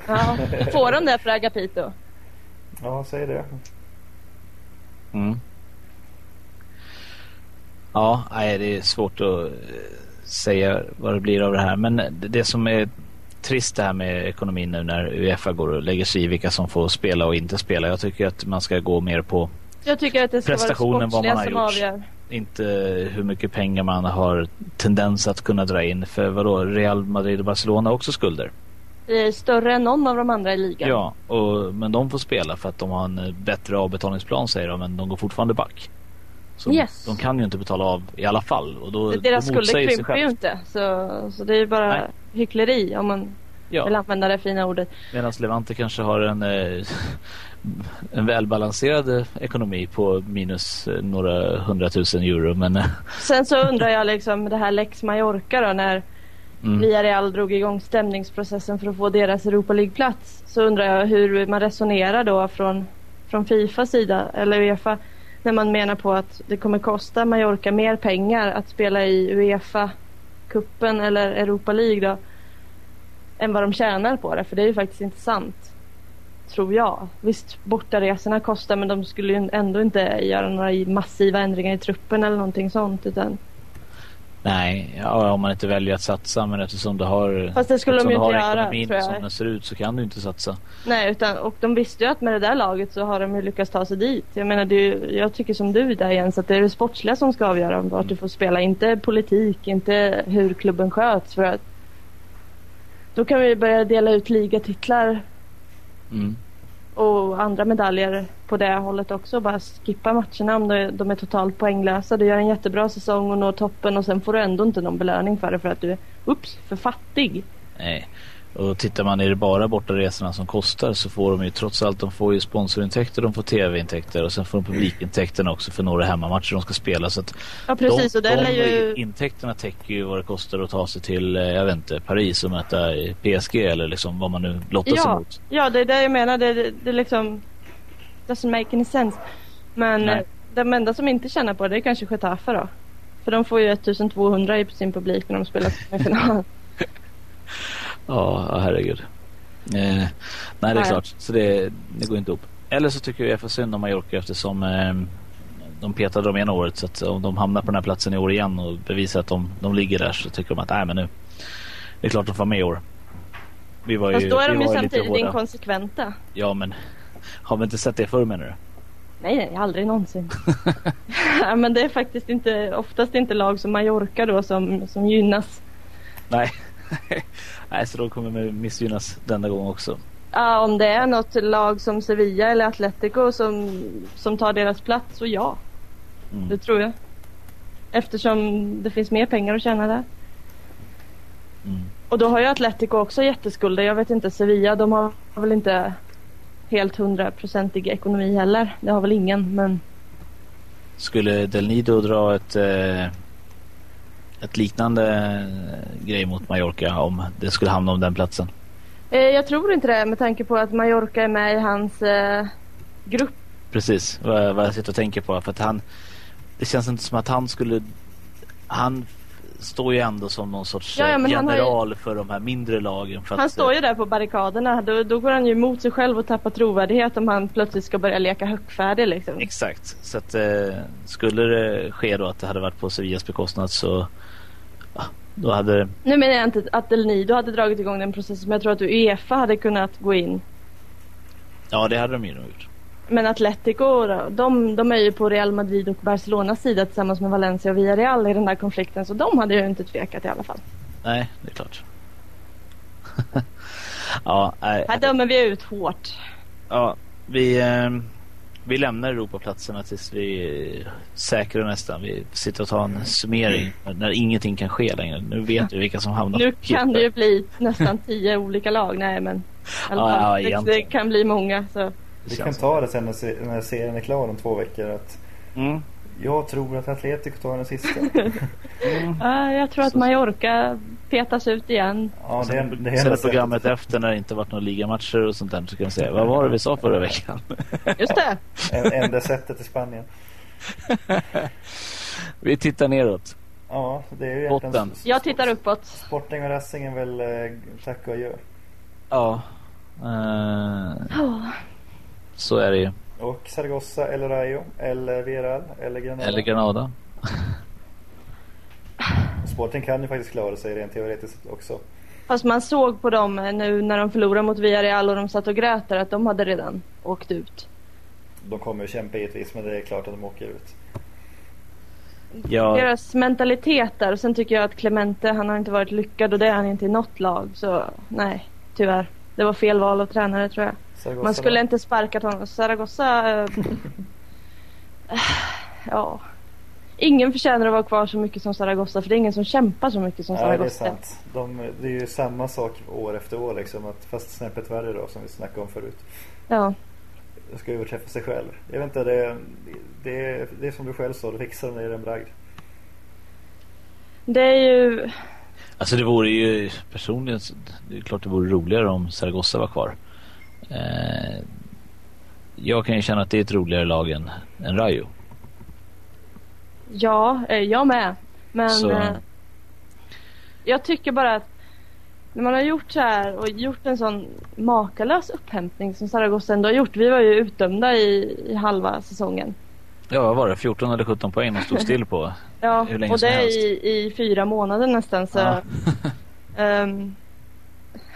B: Ja. Får de det för Agapito?
C: Ja, säg det.
A: Mm. Ja, nej, det är svårt att eh, säga vad det blir av det här. Men det, som är trist det här med ekonomin nu när Uefa går och lägger sig i vilka som får spela och inte spela. Jag tycker att man ska gå mer på
B: Jag tycker att det ska
A: Prestationen,
B: vara det
A: vad man har gjort.
B: avgör.
A: inte hur mycket pengar man har tendens att kunna dra in. För vadå, Real Madrid och Barcelona har också skulder.
B: Det är större än någon av de andra i ligan.
A: Ja, och, men de får spela för att de har en bättre avbetalningsplan säger de, men de går fortfarande back. Så
B: Yes.
A: de kan ju inte betala av i alla fall. Och då,
B: Deras skulder krymper ju inte. Så, så det är ju bara
A: Nej.
B: hyckleri om man vill
A: Ja,
B: använda det fina ordet.
A: medan Levante kanske har en, eh, en välbalanserad ekonomi på minus eh, några hundratusen euro. Men eh,
B: Sen så undrar jag liksom det här Lex Mallorca då när
A: mm,
B: Villarreal drog igång stämningsprocessen för att få deras Europa League-plats. Så undrar jag hur man resonerar då från, från Fifas sida eller Uefa när man menar på att det kommer kosta Mallorca mer pengar att spela i Uefa-cupen eller Europa League då än vad de tjänar på det, för det är ju faktiskt inte sant. Tror jag. Visst, bortaresorna kostar men de skulle ju ändå inte göra några massiva ändringar i truppen eller någonting sånt utan
A: nej, ja, om man inte väljer att satsa. Men eftersom du har,
B: Fast det skulle de ju
A: du har
B: inte göra,
A: ekonomin
B: tror jag.
A: som den ser ut så kan du inte satsa.
B: Nej, utan, och de visste ju att med det där laget så har de ju lyckats ta sig dit. Jag menar, ju- jag tycker som du där Jens, att det är det sportsliga som ska avgöra vart du får spela. Inte politik, inte hur klubben sköts. För att då kan vi börja dela ut ligatitlar
A: Mm
B: och andra medaljer på det hållet också. Bara skippa matcherna om de, de är totalt poänglösa. Du gör en jättebra säsong och når toppen och sen får du ändå inte någon belöning för det för att du är, ups, för fattig.
A: Nej. Och tittar man i det bara bortaresorna som kostar så får de ju trots allt de får ju sponsorintäkter, de får tv-intäkter och sen får de publikintäkterna också för några hemmamatcher de ska spela. Så att
B: Ja precis
A: de,
B: och det
A: de
B: ju...
A: intäkterna täcker ju vad det kostar att ta sig till, eh, jag vet inte, Paris och möta PSG eller liksom vad man nu lottas
B: Ja,
A: emot.
B: ja det är det jag menar. Det, det, det liksom doesn't make any sense. Men
A: Nej.
B: eh, de enda som inte tjänar på det är kanske Getafe då. För de får ju 1200 i sin publik när de spelar final.
A: Ja, herregud. Eh, nej, det är
B: Nej.
A: klart. Så det, det går inte upp. Eller så tycker jag för synd om Mallorca eftersom eh, de petade dem ena året. Så att om de hamnar på den här platsen i år igen och bevisar att de, de ligger där så tycker de att nej men nu. Det är klart de får med i år. Vi var
B: Fast då är
A: vi
B: de ju
A: var lite
B: samtidigt inkonsekventa.
A: Ja men har vi inte sett det förr menar du?
B: Nej, nej, aldrig någonsin. ja, men det är faktiskt inte, oftast inte lag som Mallorca då som, som gynnas.
A: Nej. nej så då kommer vi missgynnas denna gång också.
B: Ja, om det är något lag som Sevilla eller Atletico som, som tar deras plats så ja,
A: Mm.
B: det tror jag. Eftersom det finns mer pengar att tjäna där.
A: Mm.
B: Och då har ju Atletico också jätteskulder. Jag vet inte, Sevilla de har väl inte helt hundraprocentig ekonomi heller. Det har väl ingen, men
A: Skulle Del Nido dra ett, eh, ett liknande eh, grej mot Mallorca om det skulle hamna om den platsen?
B: eh, jag tror inte det med tanke på att Mallorca är med i hans eh, grupp.
A: Precis, vad, vad jag sitter och tänker på. För att han, det känns inte som att han skulle... Han står ju ändå som någon sorts
B: Ja, ja,
A: eh,
B: har ju-
A: general för de här mindre lagen.
B: Han
A: att,
B: står ju där på barrikaderna. Då, då går han ju emot sig själv och tappar trovärdighet om han plötsligt ska börja leka högfärdig liksom.
A: Exakt, så att eh, skulle det ske då att det hade varit på Sevillas bekostnad så... Då hade...
B: Nu menar jag inte att El Nido hade dragit igång den processen men jag tror att Uefa hade kunnat gå in.
A: Ja, det hade de ju nog gjort.
B: Men Atletico de, de är ju på Real Madrid och Barcelonas sida tillsammans med Valencia och Villarreal i den där konflikten så de hade ju inte tvekat i alla fall.
A: Nej, det är klart. ja, nej,
B: Här dömer vi ut hårt.
A: Ja, vi, eh, vi lämnar Europaplatserna tills vi är säkra nästan. Vi sitter och tar en summering när ingenting kan ske längre. Nu vet vi vilka som hamnar
B: Nu kan det ju bli nästan tio olika lag. Nej men
A: Ja, ja,
B: det, kan bli många. Så.
C: Vi kan ta det sen när, se- när serien är klar om två veckor. Att
A: Mm.
C: jag tror att Atletico tar den sista.
A: Mm.
B: Ja, jag tror att
A: Så-
B: Mallorca petas ut igen.
C: Ja, det är,
A: Sen,
C: det är
A: sen
C: enda
A: är programmet efter när det inte varit några ligamatcher och sånt där så kan vi säga vad var det vi sa förra veckan?
B: Just det.
C: En- Enda sättet i Spanien.
A: vi tittar neråt.
C: Ja, det är ju
A: Botten.
C: egentligen...
B: Jag tittar uppåt.
C: Sporting och Racing är väl eh, tack och adjö.
A: Ja, eh,
B: Oh.
A: så är det ju.
C: Och Zaragoza eller Rayo eller Villarreal eller Granada.
A: Eller Granada.
C: Sporting kan ju faktiskt klara sig rent teoretiskt också.
B: Fast man såg på dem eh, nu när de förlorade mot Villarreal och de satt och grät där att de hade redan åkt ut.
C: De kommer ju kämpa givetvis men det är klart att de åker ut.
A: Ja,
B: Deras mentalitet där och sen tycker jag att Clemente han har inte varit lyckad och det är han inte i något lag så nej tyvärr. Det var fel val av tränare tror jag.
C: Zaragoza
B: Man skulle
C: då?
B: inte sparkat honom. Zaragoza... Eh, ja. Ingen förtjänar att vara kvar så mycket som Zaragoza för det är ingen som kämpar så mycket som
C: Nej, det är
B: Zaragoza.
C: sant. De, det är ju samma sak år efter år liksom. Att, fast snäppet värre då som vi snackade om förut.
B: Ja.
C: Ska överträffa sig själv. Jag vet inte, det, det, är- det är som du själv sa. Du fixar det är en bragd.
B: Det är ju...
A: Alltså det vore ju personligen, det är klart det vore roligare om Zaragoza var kvar. Eh, jag kan ju känna att det är ett roligare lag än, än Rayo.
B: Ja, eh, jag med. Men
A: Så-
B: eh, jag tycker bara att när man har gjort så här och gjort en sån makalös upphämtning som Zaragoza ändå har gjort. Vi var ju utdömda i, i halva säsongen.
A: Ja, vad var det? 14 eller 17 poäng de stod still på.
B: Ja,
A: Hur länge
B: och
A: som
B: det
A: helst.
B: i, i fyra månader nästan. Så,
A: Ja.
B: ehm,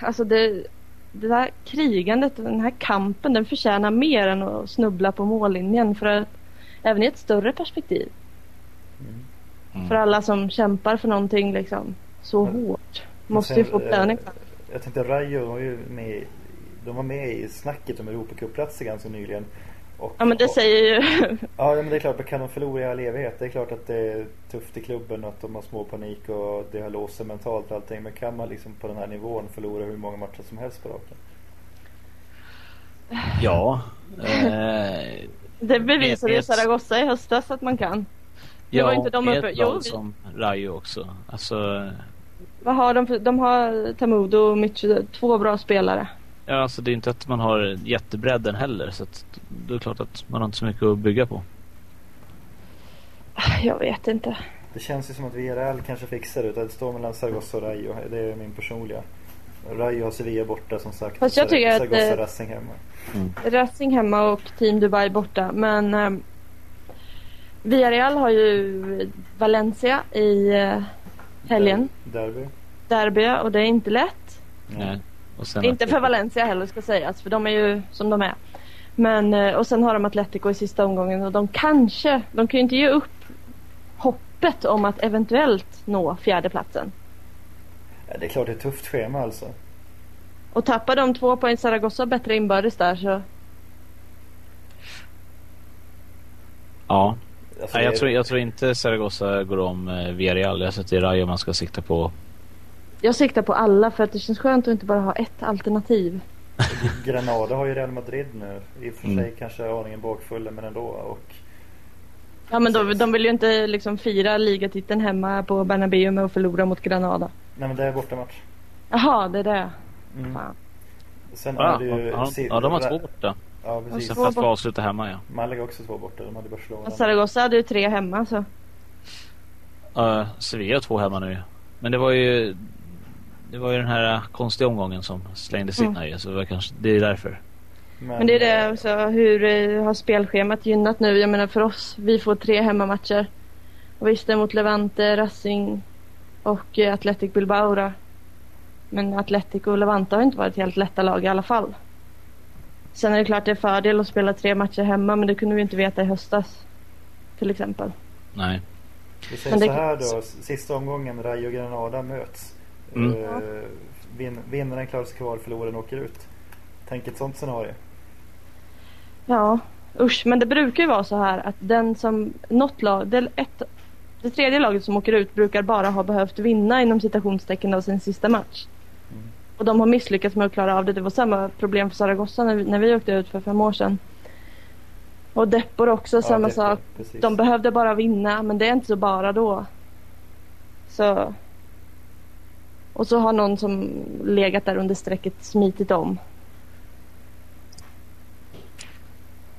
B: alltså det, det där krigandet, den här kampen, den förtjänar mer än att snubbla på mållinjen. För att, även i ett större perspektiv.
A: Mm.
B: För alla som kämpar för någonting liksom så
C: Men-
B: hårt. Måste
C: sen,
B: ju få
C: eh,
B: belöning.
C: Jag tänkte Rayo var ju med, de var med i snacket om Europacupplatser ganska nyligen. Och,
B: Ja men det säger ju...
C: Ja men det är klart, men kan de förlora i all evighet? Det är klart att det är tufft i klubben och att de har små panik och det har låst sig mentalt och allting. Men kan man liksom på den här nivån förlora hur många matcher som helst på raken?
A: Ja. Eh,
B: Det bevisade ju Zaragoza i höstas att man kan. Det
A: ja,
B: var inte de
A: och
B: uppe- jo,
A: som Rayo också. Alltså,
B: Vad har de för... De har Tamudo och Mitchu, två bra spelare.
A: ja, alltså det är inte att man har jättebredden heller. Så att, det är klart att man har inte så mycket att bygga på.
B: Jag vet inte.
C: Det känns ju som att VRL kanske fixar det. Det står mellan Zaragoza och Rayo. Det är min personliga. Rayo har Sevilla borta som sagt.
B: Fast jag tycker att,
C: Zaragoza
B: eh,
C: Racing hemma.
B: Racing hemma och Team Dubai borta. Men eh, Villarreal har ju Valencia i eh, helgen.
C: Derby.
B: Derby och det är inte lätt.
A: Nej. Och sen
B: Inte för Valencia heller ska sägas för de är ju som de är. Men eh, och sen har de Atletico i sista omgången och de kanske, de kan ju inte ge upp hoppet om att eventuellt nå fjärdeplatsen.
C: Ja, det är klart det är ett tufft schema alltså.
B: Och tappar de två poäng Zaragoza bättre inbördes där så
C: alltså.
A: Nej, jag,
C: är-
A: tror, jag tror inte Zaragoza går om eh, Villarreal. Jag tror att det är Rayo man ska sikta på.
B: jag siktar på alla för att det känns skönt att inte bara ha ett alternativ.
C: Granada har ju Real Madrid nu. I och för sig
A: Mm.
C: kanske aningen bakfulla men ändå. Och
B: Ja men de, de vill ju inte liksom fira ligatiteln hemma på Bernabéu med att förlora mot Granada.
C: Nej men det är bortamatch.
B: Jaha, det är det.
C: Mm.
B: Fan.
C: Sen
A: Ja,
C: är det ju...
A: ja, ja, de har två borta.
C: Ja
A: Och
C: precis.
A: sen
B: två
A: för att få
B: bort-
A: avsluta hemma ja.
C: Malaga också två borta. De hade Barcelona.
B: Och Zaragoza hade ju tre hemma så.
A: Uh, Sevilla två hemma nu. Men det var ju det var ju den här konstiga omgången som slängdes in
B: Mm.
A: här ju, så det, var kanske, det är därför.
B: Men det är det också, hur eh, har spelschemat gynnat nu? Jag menar för oss, vi får tre hemmamatcher. Och visst det är mot Levante, Racing och eh, Athletic Bilbao då. Men Athletic och Levante har inte varit helt lätta lag i alla fall. Sen är det klart det är fördel att spela tre matcher hemma men det kunde vi inte veta i höstas. Till exempel.
A: Nej.
C: Vi säger
B: det-
C: så här då. Sista omgången Rayo och Granada möts.
A: Mm.
C: Eh, vin, vinnaren klarar sig kvar, förloraren åker ut. Tänk ett sånt scenario.
B: Ja, usch. Men det brukar ju vara så här att den som, något lag, det, ett, det tredje laget som åker ut brukar bara ha behövt vinna inom citationstecken av sin sista match. Och de har misslyckats med att klara av det. Det var samma problem för Zaragoza när vi, när vi åkte ut för fem år sedan. Och Depor också, samma
C: det-
B: sak.
C: Precis.
B: De behövde bara vinna, men det är inte så bara då. Så... Och så har någon som legat där under strecket smitit om.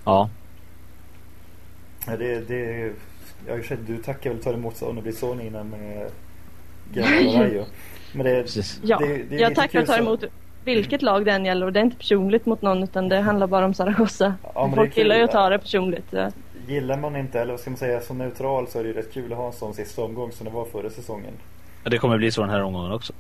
A: Ja.
C: Ja, det, det, jag sett, du tackar väl ta emot blir så innan med och Rayo. Men det,
A: Precis.
B: Ja,
C: det, det är
B: jag tackar och tar emot vilket lag det än gäller och det är inte personligt mot någon utan det handlar bara om Zaragoza.
C: Ja,
B: Folk gillar ju att ta det personligt. Ja.
C: Gillar man inte, eller vad ska man säga, som neutral så är det ju rätt kul att ha en sån sista omgång som det var förra säsongen.
A: Ja, Det kommer bli så den här omgången också.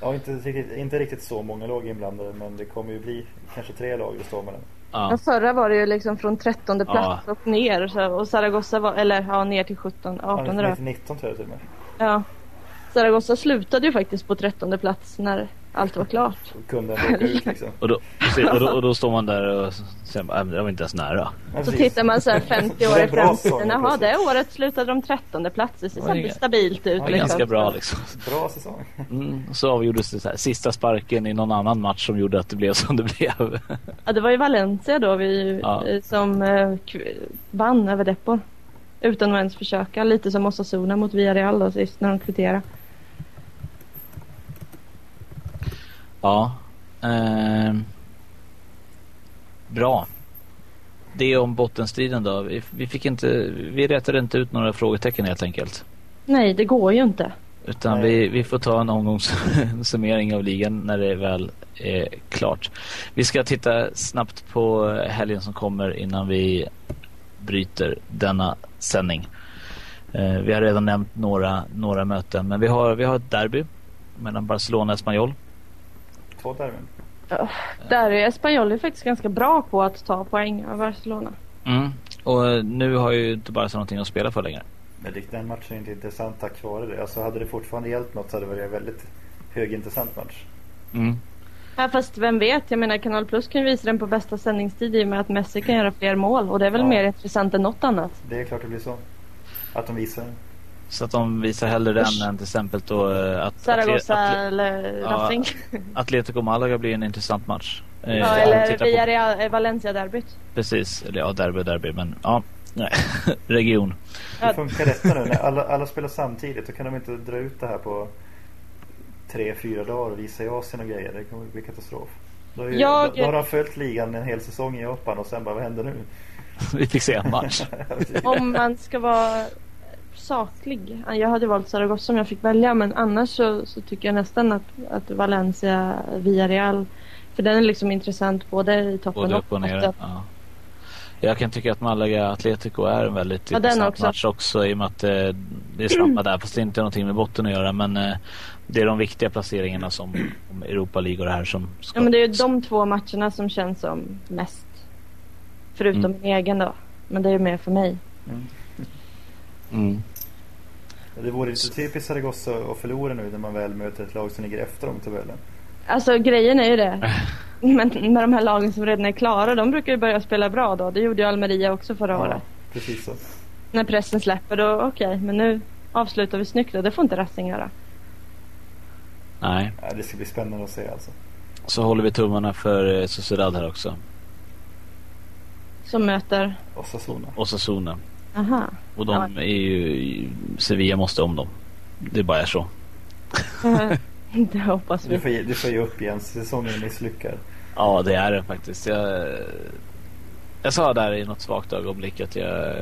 C: Ja, inte riktigt, inte riktigt så många lag inblandade men det kommer ju bli kanske tre lag det står mellan.
A: Ja.
B: Men förra var det ju liksom från 13 plats
A: Ja.
B: och ner så, och Zaragoza var, eller ja ner till 17, 18
C: Ja,
B: då.
C: ner till 19 tror jag till och med.
B: Ja. Zaragoza slutade ju faktiskt på 13 plats när allt var klart.
C: Åka ut liksom.
A: Och, då, och, då, och då står man där och säger "Nej, men det var inte ens nära.
C: Ja,
B: Så tittar man så här 50
C: Det
B: år i framtiden. Jaha, det året slutade de 13 plats. Det ser
A: Ja, det
B: stabilt ut.
A: Det var
B: liksom.
A: ganska bra liksom.
C: Bra säsong.
A: Mm, så avgjordes det så här, sista sparken i någon annan match som gjorde att det blev som det blev.
B: Ja, det var ju Valencia då vi,
A: Ja.
B: eh, som eh, vann över Depor. Utan att ens försöka. Lite som Osasuna mot Villarreal då sist när de kvitterade.
A: Ja. ehm. bra. Det om bottenstriden då. Vi, vi fick inte, vi rätade inte ut några frågetecken helt enkelt.
B: Nej, det går ju inte.
A: Utan
C: Nej.
A: vi, vi får ta en omgångssummering av ligan när det väl är klart. Vi ska titta snabbt på helgen som kommer innan vi bryter denna sändning. Eh, vi har redan nämnt några, några möten men vi har, vi har ett derby mellan Barcelona och Espanyol.
C: Två derbyn.
B: Där är Espanyol faktiskt ganska bra på att ta poäng av Barcelona.
A: Mm. Och eh, nu har ju inte Barca någonting att spela för längre.
C: Men det- den matchen är inte intressant tack vare det. Alltså hade det fortfarande gällt något så hade det varit en väldigt högintressant match.
A: Mm.
B: Ja, fast vem vet, jag menar Kanal Plus kan ju visa den på bästa sändningstid i och med att Messi kan göra fler mål och det är väl
C: Ja.
B: mer intressant än något annat.
C: Det är klart det blir så. Att de visar den.
A: Så att de visar hellre den än till exempel då eh, att
B: Zaragoza
A: Atle-
B: eller
A: Ja,
B: Racing.
A: Atletico Malaga blir en intressant match. Eh,
B: Ja,
A: om
B: eller Villarreal, eh, Valencia-derbyt.
A: Precis, eller ja, derby, derby, men ja, nej, region.
B: Ja.
C: Hur funkar detta nu? När alla, alla spelar samtidigt då kan de inte dra ut det här på tre, fyra dagar och visa i Asien och grejer. Det kommer bli katastrof. Då, är
B: Jag-
C: då, då har de följt ligan en hel säsong i Japan och sen bara vad händer nu?
A: Vi fick se en match.
B: Om man ska vara saklig. Jag hade valt Zaragoza om jag fick välja men annars så, så tycker jag nästan att, att Valencia, Villarreal för den är liksom intressant både i toppen
A: Både upp och ner.
B: botten.
A: Ja. Jag kan tycka att Malaga Atletico är en väldigt
B: Ja,
A: intressant
B: också.
A: match också i och med att eh, det är samma där fast det inte har någonting med botten att göra men eh, det är de viktiga placeringarna som om Europa League och det här som ska...
B: Ja men det är ju de två matcherna som känns som mest. Förutom
A: Mm.
B: min egen då. Men det är ju mer för mig.
A: Mm.
C: Det vore lite typiskt Zaragoza att förlora nu när man väl möter ett lag som ligger efter dem i tabellen.
B: Alltså grejen är ju det. Men med de här lagen som redan är klara, de brukar ju börja spela bra då. Det gjorde ju Almeria också förra året.
C: precis så.
B: När pressen släpper då, okej, men nu avslutar vi snyggt då. Det får inte Racing göra.
A: Nej,
C: Ja, det ska bli spännande att se alltså.
A: så håller vi tummarna för eh, Sociedad här också.
B: Som möter,
C: Osasuna.
A: Och Sasuna.
B: Aha.
A: Och de är ju... Sevilla måste om dem. Det bara är så.
B: det hoppas
C: Du
B: vi.
C: får, ge- du får ge upp igen, säsongen är misslyckad.
A: Ja, det är det faktiskt. Jag, jag sa där i något svagt ögonblick att jag,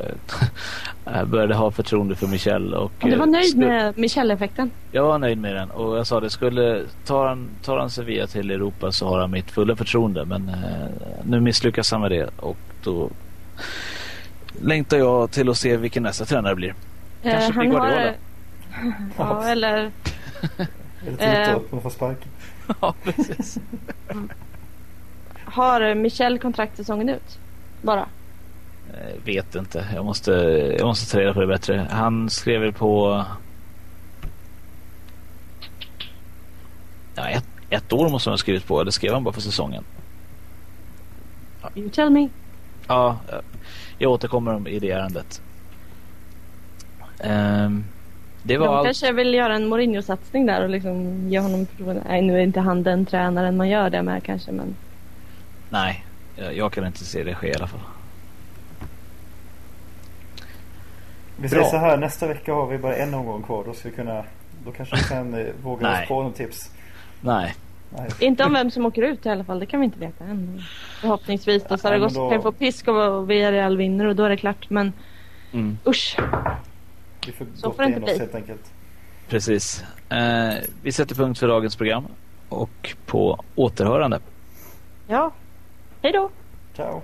A: jag började ha förtroende för Michel. Och,
B: Och du var
A: eh,
B: nöjd
A: skulle-
B: med Michel-effekten?
A: Jag var nöjd med den och jag sa det skulle tar han, tar han Sevilla till Europa så har han mitt fulla förtroende. Men eh, nu misslyckas han med det och då längtar jag till att se vilken nästa tränare blir. Kanske blir
B: han har...
A: Guardiola.
B: Ja, eller...
C: Eller
B: Eh.
C: Tito, man får sparken.
A: ja, precis.
B: Har Michel kontrakt säsongen ut? Bara?
A: Eh, vet inte. Jag måste, jag måste ta reda på det bättre. Han skrev väl på... Ja, ett, ett år måste han ha skrivit på. Eller skrev han bara för säsongen?
B: You tell me.
A: Ja, eh, jag återkommer om i det ärendet. Ehm, det var
B: De
A: allt.
B: kanske vill göra en Mourinho-satsning där och liksom ge honom förtroende. Nej, nu är inte han den tränaren man gör det med kanske, men...
A: Nej, jag, jag kan inte se det ske i alla fall.
C: Vi säger så här, nästa vecka har vi bara en omgång kvar. Då ska vi kunna, då kanske vi kan eh, våga oss på något tips.
A: Nej.
B: Inte om vem som åker ut i alla fall, det kan vi inte veta än. Förhoppningsvis då. Zaragoza
C: då-
B: kan få pisk och Villarreal vinner och då är det klart. Men
A: mm,
B: usch.
C: Vi får
B: Så får det inte
C: in oss
B: bli.
C: helt enkelt.
A: precis. Eh, vi sätter punkt för dagens program. Och på återhörande.
B: Ja. Hej då.
C: Ciao.